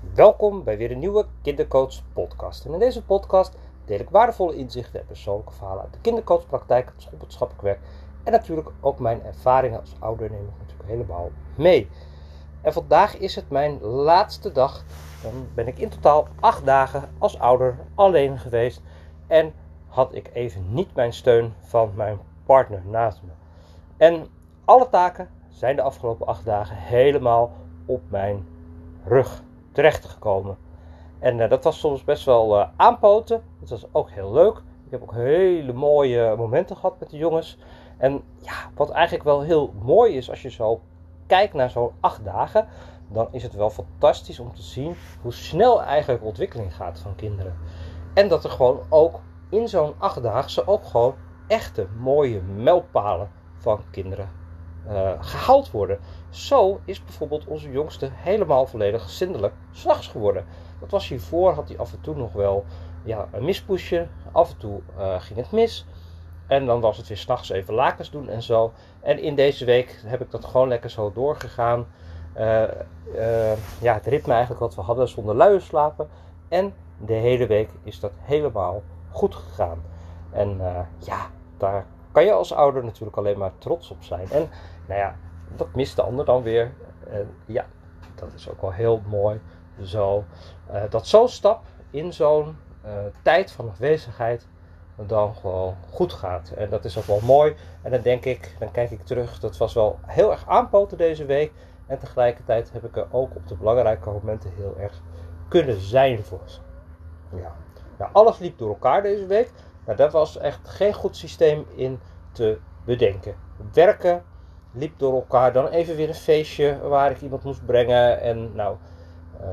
Welkom bij weer een nieuwe Kindercoach podcast. En in deze podcast deel ik waardevolle inzichten en persoonlijke verhalen uit de kindercoachpraktijk, het schoolwetenschappelijk werk en natuurlijk ook mijn ervaringen als ouder neem ik natuurlijk helemaal mee. En vandaag is het mijn laatste dag. Dan ben ik in totaal acht dagen als ouder alleen geweest en had ik even niet mijn steun van mijn partner naast me. En alle taken zijn de afgelopen acht dagen helemaal op mijn rug terechtgekomen. En uh, dat was soms best wel uh, aanpoten. Dat was ook heel leuk. Ik heb ook hele mooie momenten gehad met de jongens. En ja, wat eigenlijk wel heel mooi is als je zo kijkt naar zo'n acht dagen, dan is het wel fantastisch om te zien hoe snel eigenlijk ontwikkeling gaat van kinderen. En dat er gewoon ook in zo'n achtdaagse ook gewoon echte mooie mijlpalen van kinderen uh, gehaald worden. Zo is bijvoorbeeld onze jongste helemaal volledig zindelijk s'nachts geworden. Dat was hiervoor, had hij af en toe nog wel ja, een mispoesje. Af en toe uh, ging het mis. En dan was het weer s'nachts even lakens doen en zo. En in deze week heb ik dat gewoon lekker zo doorgegaan. Uh, ja, het ritme eigenlijk wat we hadden zonder luier slapen. En de hele week is dat helemaal goed gegaan. En ja, daar kan je als ouder natuurlijk alleen maar trots op zijn. En nou ja, dat mist de ander dan weer. En ja, dat is ook wel heel mooi. Zo, uh, dat zo'n stap in zo'n uh, tijd van afwezigheid dan gewoon goed gaat. En dat is ook wel mooi. En dan denk ik, dan kijk ik terug, dat was wel heel erg aanpoten deze week. En tegelijkertijd heb ik er ook op de belangrijke momenten heel erg kunnen zijn voor. Ja. Nou, alles liep door elkaar deze week. Maar daar was echt geen goed systeem in te bedenken. Werken liep door elkaar. Dan even weer een feestje waar ik iemand moest brengen. En nou, uh,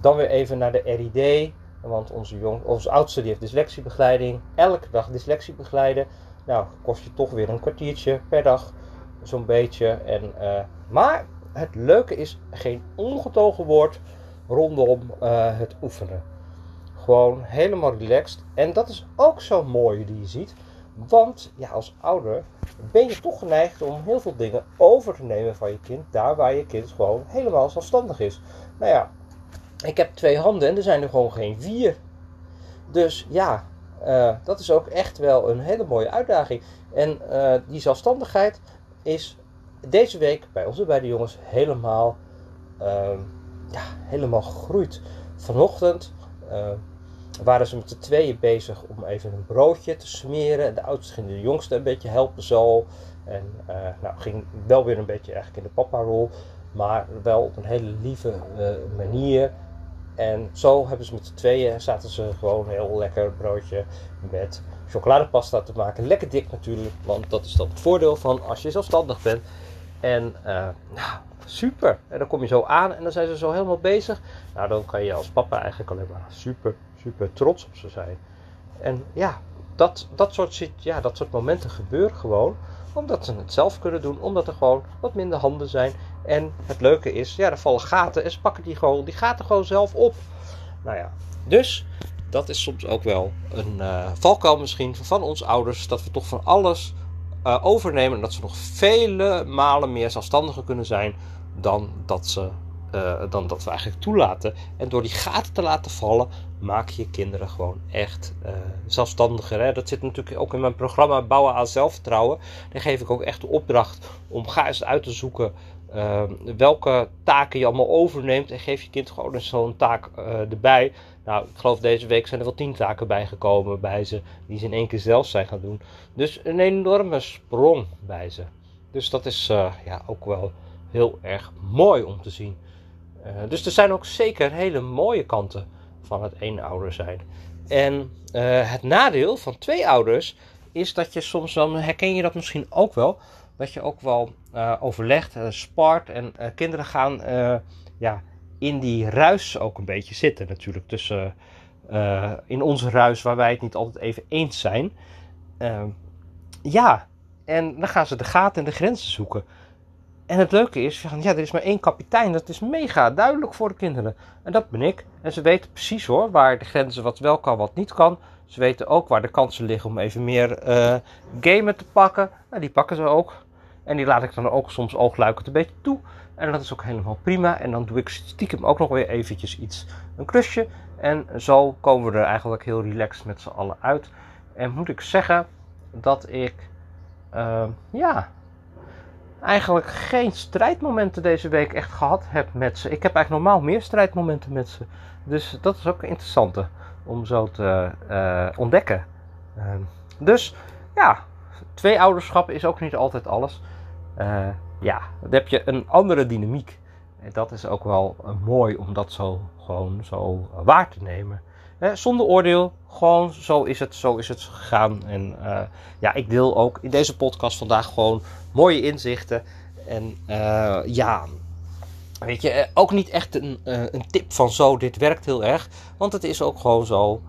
dan weer even naar de RID. Want onze, jong, oudste die heeft dyslexiebegeleiding. Elke dag dyslexie begeleiden. Nou, kost je toch weer een kwartiertje per dag. Zo'n beetje. En, uh, maar het leuke is geen ongetogen woord rondom uh, het oefenen. Gewoon helemaal relaxed. En dat is ook zo mooi die je ziet. Want ja, als ouder ben je toch geneigd om heel veel dingen over te nemen van je kind. Daar waar je kind gewoon helemaal zelfstandig is. Nou ja, ik heb twee handen en er zijn er gewoon geen vier. Dus ja, uh, dat is ook echt wel een hele mooie uitdaging. En uh, die zelfstandigheid is deze week bij onze beide jongens helemaal, uh, ja, helemaal gegroeid. Vanochtend waren ze met de tweeën bezig om even een broodje te smeren. De oudste ging de jongste een beetje helpen zo. En uh, nou, ging wel weer een beetje eigenlijk in de papa-rol. Maar wel op een hele lieve uh, manier. En zo hebben ze met de tweeën, zaten ze gewoon een heel lekker broodje met chocoladepasta te maken. Lekker dik natuurlijk, want dat is dan het voordeel van als je zelfstandig bent. En uh, nou, super. En dan kom je zo aan en dan zijn ze zo helemaal bezig. Nou, dan kan je als papa eigenlijk alleen maar super super trots op ze zijn. En ja, dat, dat, soort, ja, dat soort momenten gebeuren gewoon omdat ze het zelf kunnen doen, omdat er gewoon wat minder handen zijn. En het leuke is, ja, er vallen gaten en ze pakken die, gewoon, die gaten gewoon zelf op. Nou ja, dus dat is soms ook wel een uh, valkuil misschien van ons ouders, dat we toch van alles uh, overnemen en dat ze nog vele malen meer zelfstandiger kunnen zijn dan dat ze uh, dan dat we eigenlijk toelaten. En door die gaten te laten vallen, maak je kinderen gewoon echt uh, zelfstandiger. Hè? Dat zit natuurlijk ook in mijn programma Bouwen aan Zelfvertrouwen. Daar geef ik ook echt de opdracht om ga eens uit te zoeken uh, welke taken je allemaal overneemt. En geef je kind gewoon eens zo'n taak erbij. Nou, ik geloof deze week zijn er wel tien taken bijgekomen bij ze. Die ze in één keer zelf zijn gaan doen. Dus een enorme sprong bij ze. Dus dat is ja, ook wel heel erg mooi om te zien. Uh, dus er zijn ook zeker hele mooie kanten van het één ouder zijn. En uh, het nadeel van twee ouders is dat je soms dan, herken je dat misschien ook wel, dat je ook wel uh, overlegt, spart en kinderen gaan ja, in die ruis ook een beetje zitten natuurlijk. Tussen in onze ruis waar wij het niet altijd even eens zijn. ja, en dan gaan ze de gaten en de grenzen zoeken. En het leuke is, ja, er is maar één kapitein. Dat is mega duidelijk voor de kinderen. En dat ben ik. En ze weten precies hoor, waar de grenzen wat wel kan, wat niet kan. Ze weten ook waar de kansen liggen om even meer uh, gamen te pakken. Nou, die pakken ze ook. En die laat ik dan ook soms oogluikend een beetje toe. En dat is ook helemaal prima. En dan doe ik stiekem ook nog weer eventjes iets, een klusje. En zo komen we er eigenlijk heel relaxed met z'n allen uit. En moet ik zeggen dat ik, uh, ja, eigenlijk geen strijdmomenten deze week echt gehad heb met ze. Ik heb eigenlijk normaal meer strijdmomenten met ze. Dus dat is ook interessant om zo te uh, ontdekken. Uh, dus ja, twee ouderschap is ook niet altijd alles. Uh, ja, dan heb je een andere dynamiek. En dat is ook wel mooi om dat zo gewoon zo waar te nemen. Zonder oordeel, gewoon zo is het, zo is het gegaan. En uh, ja, ik deel ook in deze podcast vandaag gewoon mooie inzichten. En uh, ja, weet je, ook niet echt een, een tip van zo, dit werkt heel erg. Want het is ook gewoon zo,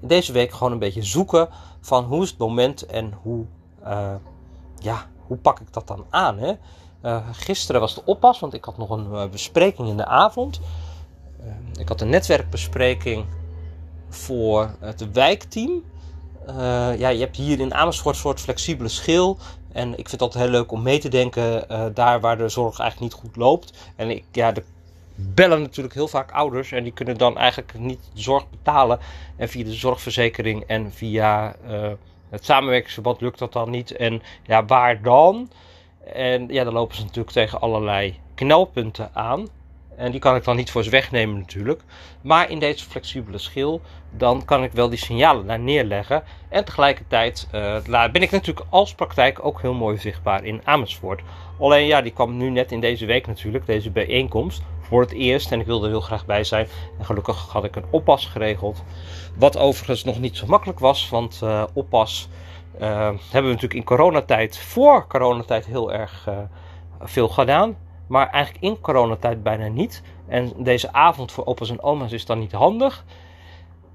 deze week gewoon een beetje zoeken van hoe is het moment en hoe, ja, hoe pak ik dat dan aan. Hè? gisteren was de oppas, want ik had nog een bespreking in de avond. ik had een netwerkbespreking voor het wijkteam. Uh, ja, je hebt hier in Amersfoort een soort flexibele schil. En ik vind altijd heel leuk om mee te denken uh, daar waar de zorg eigenlijk niet goed loopt. En ik, ja, de bellen natuurlijk heel vaak ouders en die kunnen dan eigenlijk niet de zorg betalen. En via de zorgverzekering en via uh, het samenwerkingsverband lukt dat dan niet. En ja, waar dan? En ja, dan lopen ze natuurlijk tegen allerlei knelpunten aan. En die kan ik dan niet voor ze wegnemen natuurlijk. Maar in deze flexibele schil, dan kan ik wel die signalen daar neerleggen. En tegelijkertijd uh, ben ik natuurlijk als praktijk ook heel mooi zichtbaar in Amersfoort. Alleen ja, die kwam nu net in deze week natuurlijk, deze bijeenkomst. Voor het eerst en ik wilde er heel graag bij zijn. En gelukkig had ik een oppas geregeld. Wat overigens nog niet zo makkelijk was, want uh, oppas uh, hebben we natuurlijk in coronatijd, voor coronatijd heel erg veel gedaan. Maar eigenlijk in coronatijd bijna niet. En deze avond voor opa's en oma's is dan niet handig.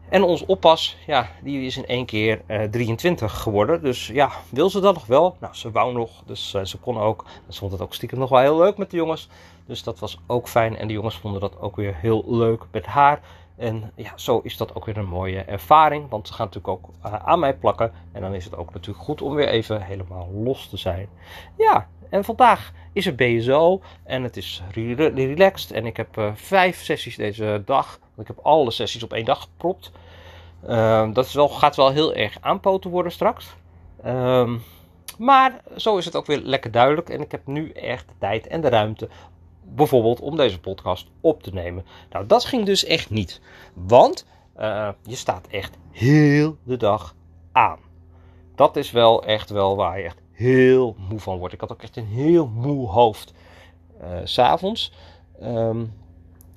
En ons oppas, ja, die is in één keer uh, eh, 23 geworden. Dus ja, wil ze dat nog wel? Nou, ze wou nog, dus uh, ze kon ook. Ze vond het ook stiekem nog wel heel leuk met de jongens. Dus dat was ook fijn. En de jongens vonden dat ook weer heel leuk met haar. En ja, zo is dat ook weer een mooie ervaring. Want ze gaan natuurlijk ook uh, aan mij plakken. En dan is het ook natuurlijk goed om weer even helemaal los te zijn. Ja, en vandaag is er BSO en het is relaxed. En ik heb uh, vijf sessies deze dag. Ik heb alle sessies op één dag gepropt. Uh, dat gaat wel heel erg aanpoten worden straks. Um, maar zo is het ook weer lekker duidelijk. En ik heb nu echt de tijd en de ruimte. Bijvoorbeeld om deze podcast op te nemen. Nou, dat ging dus echt niet. Want uh, je staat echt heel de dag aan. Dat is wel echt wel waar je echt heel moe van word. Ik had ook echt een heel moe hoofd uh, s'avonds. Um,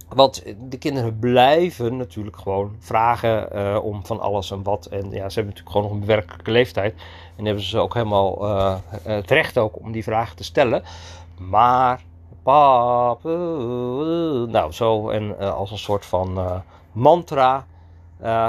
want de kinderen blijven natuurlijk gewoon vragen uh, om van alles en wat. En ja, ze hebben natuurlijk gewoon nog een bewerkelijke leeftijd. En hebben ze ook helemaal uh, het recht ook om die vragen te stellen. Maar, pap, nou zo. En als een soort van mantra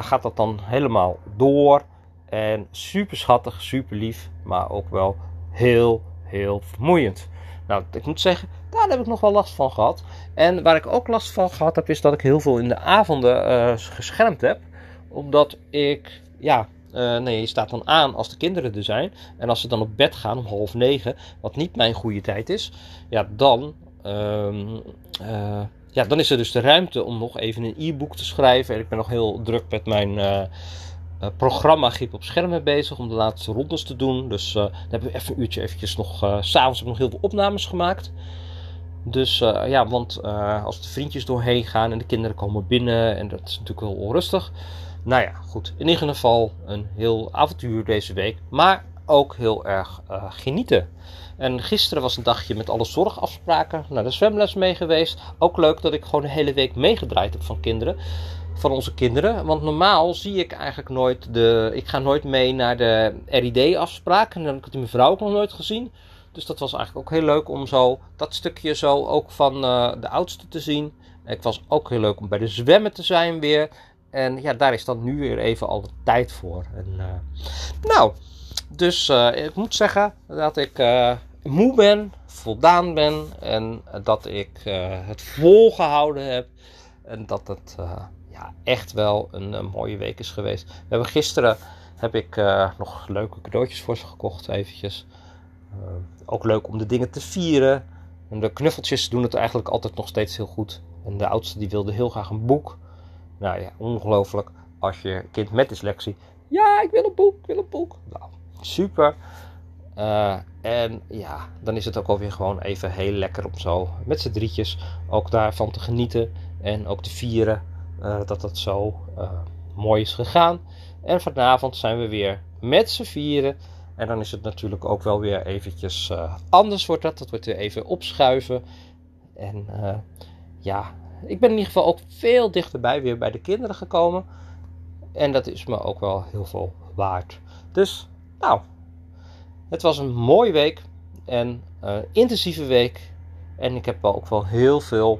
gaat dat dan helemaal door. En super schattig, super lief, maar ook wel heel, heel vermoeiend. Nou, ik moet zeggen, daar heb ik nog wel last van gehad. En waar ik ook last van gehad heb, is dat ik heel veel in de avonden uh, geschermd heb. Omdat ik, ja, uh, nee, je staat dan aan als de kinderen er zijn. En als ze dan op bed gaan om half negen, wat niet mijn goede tijd is, ja, dan, uh, ja, dan is er dus de ruimte om nog even een e-book te schrijven. En ik ben nog heel druk met mijn uh, programma Grip op schermen bezig om de laatste rondes te doen. Dus uh, dan hebben we even een uurtje eventjes nog... Uh, S'avonds heb ik nog heel veel opnames gemaakt. Dus ja, want als de vriendjes doorheen gaan en de kinderen komen binnen... en dat is natuurlijk wel onrustig. Nou ja, goed. In ieder geval een heel avontuur deze week. Maar ook heel erg genieten. En gisteren was een dagje met alle zorgafspraken. Naar de zwemles mee geweest. Ook leuk dat ik gewoon de hele week meegedraaid heb van kinderen van onze kinderen. Want normaal zie ik eigenlijk nooit de. Ik ga nooit mee naar de RID-afspraak. En dan heb ik die mevrouw ook nog nooit gezien. Dus dat was eigenlijk ook heel leuk om zo dat stukje zo ook van uh, de oudste te zien. Het was ook heel leuk om bij de zwemmen te zijn weer. En ja, daar is dan nu weer even al de tijd voor. En, uh, nou, dus uh, ik moet zeggen dat ik moe ben, voldaan ben. En dat ik het volgehouden heb. En dat het echt wel een, een, mooie week is geweest. We hebben gisteren heb ik uh, nog leuke cadeautjes voor ze gekocht, eventjes. Uh, ook leuk om de dingen te vieren. En de knuffeltjes doen het eigenlijk altijd nog steeds heel goed. En de oudste die wilde heel graag een boek. Nou ja, ongelooflijk. Als je kind met dyslexie. Ja, ik wil een boek, ik wil een boek. Nou, super. En ja, dan is het ook alweer gewoon even heel lekker om zo met z'n drietjes ook daarvan te genieten. En ook te vieren dat dat zo uh, mooi is gegaan. En vanavond zijn we weer met z'n vieren. En dan is het natuurlijk ook wel weer eventjes anders wordt dat. Dat wordt weer even opschuiven. En ja, ik ben in ieder geval ook veel dichterbij weer bij de kinderen gekomen. En dat is me ook wel heel veel waard. Dus, nou, het was een mooie week en een intensieve week. En ik heb ook wel heel veel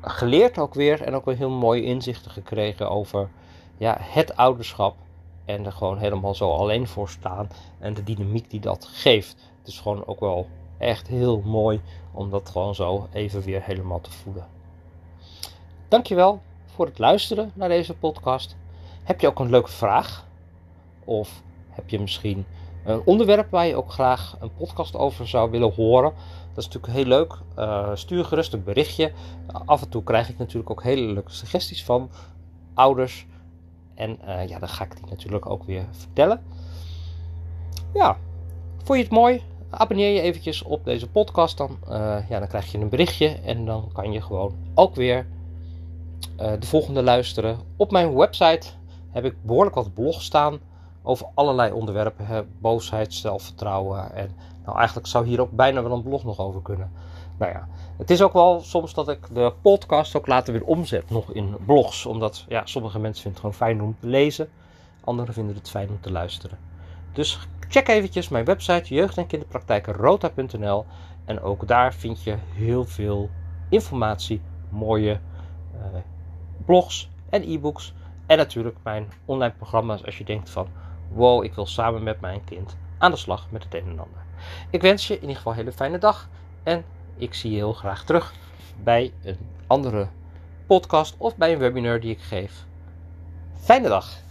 geleerd ook weer. En ook wel heel mooie inzichten gekregen over ja, het ouderschap. En er gewoon helemaal zo alleen voor staan. En de dynamiek die dat geeft. Het is gewoon ook wel echt heel mooi om dat gewoon zo even weer helemaal te voelen. Dankjewel voor het luisteren naar deze podcast. Heb je ook een leuke vraag? Of heb je misschien een onderwerp waar je ook graag een podcast over zou willen horen? Dat is natuurlijk heel leuk. Uh, stuur gerust een berichtje. af en toe krijg ik natuurlijk ook hele leuke suggesties van ouders. En uh, ja, dan ga ik die natuurlijk ook weer vertellen. Ja, vond je het mooi? Abonneer je eventjes op deze podcast. Dan, uh, ja, dan krijg je een berichtje. En dan kan je gewoon ook weer de volgende luisteren. Op mijn website heb ik behoorlijk wat blogs staan over allerlei onderwerpen. Boosheid, zelfvertrouwen. En nou, eigenlijk zou hier ook bijna wel een blog nog over kunnen. Nou ja, het is ook wel soms dat ik de podcast ook later weer omzet nog in blogs. Omdat ja, sommige mensen vinden het gewoon fijn om te lezen. Anderen vinden het fijn om te luisteren. Dus check eventjes mijn website jeugd- en kinderpraktijkenrota.nl En ook daar vind je heel veel informatie, mooie uh, blogs en e-books en natuurlijk mijn online programma's als je denkt van wow, ik wil samen met mijn kind aan de slag met het een en ander. Ik wens je in ieder geval een hele fijne dag en ik zie je heel graag terug bij een andere podcast of bij een webinar die ik geef. Fijne dag!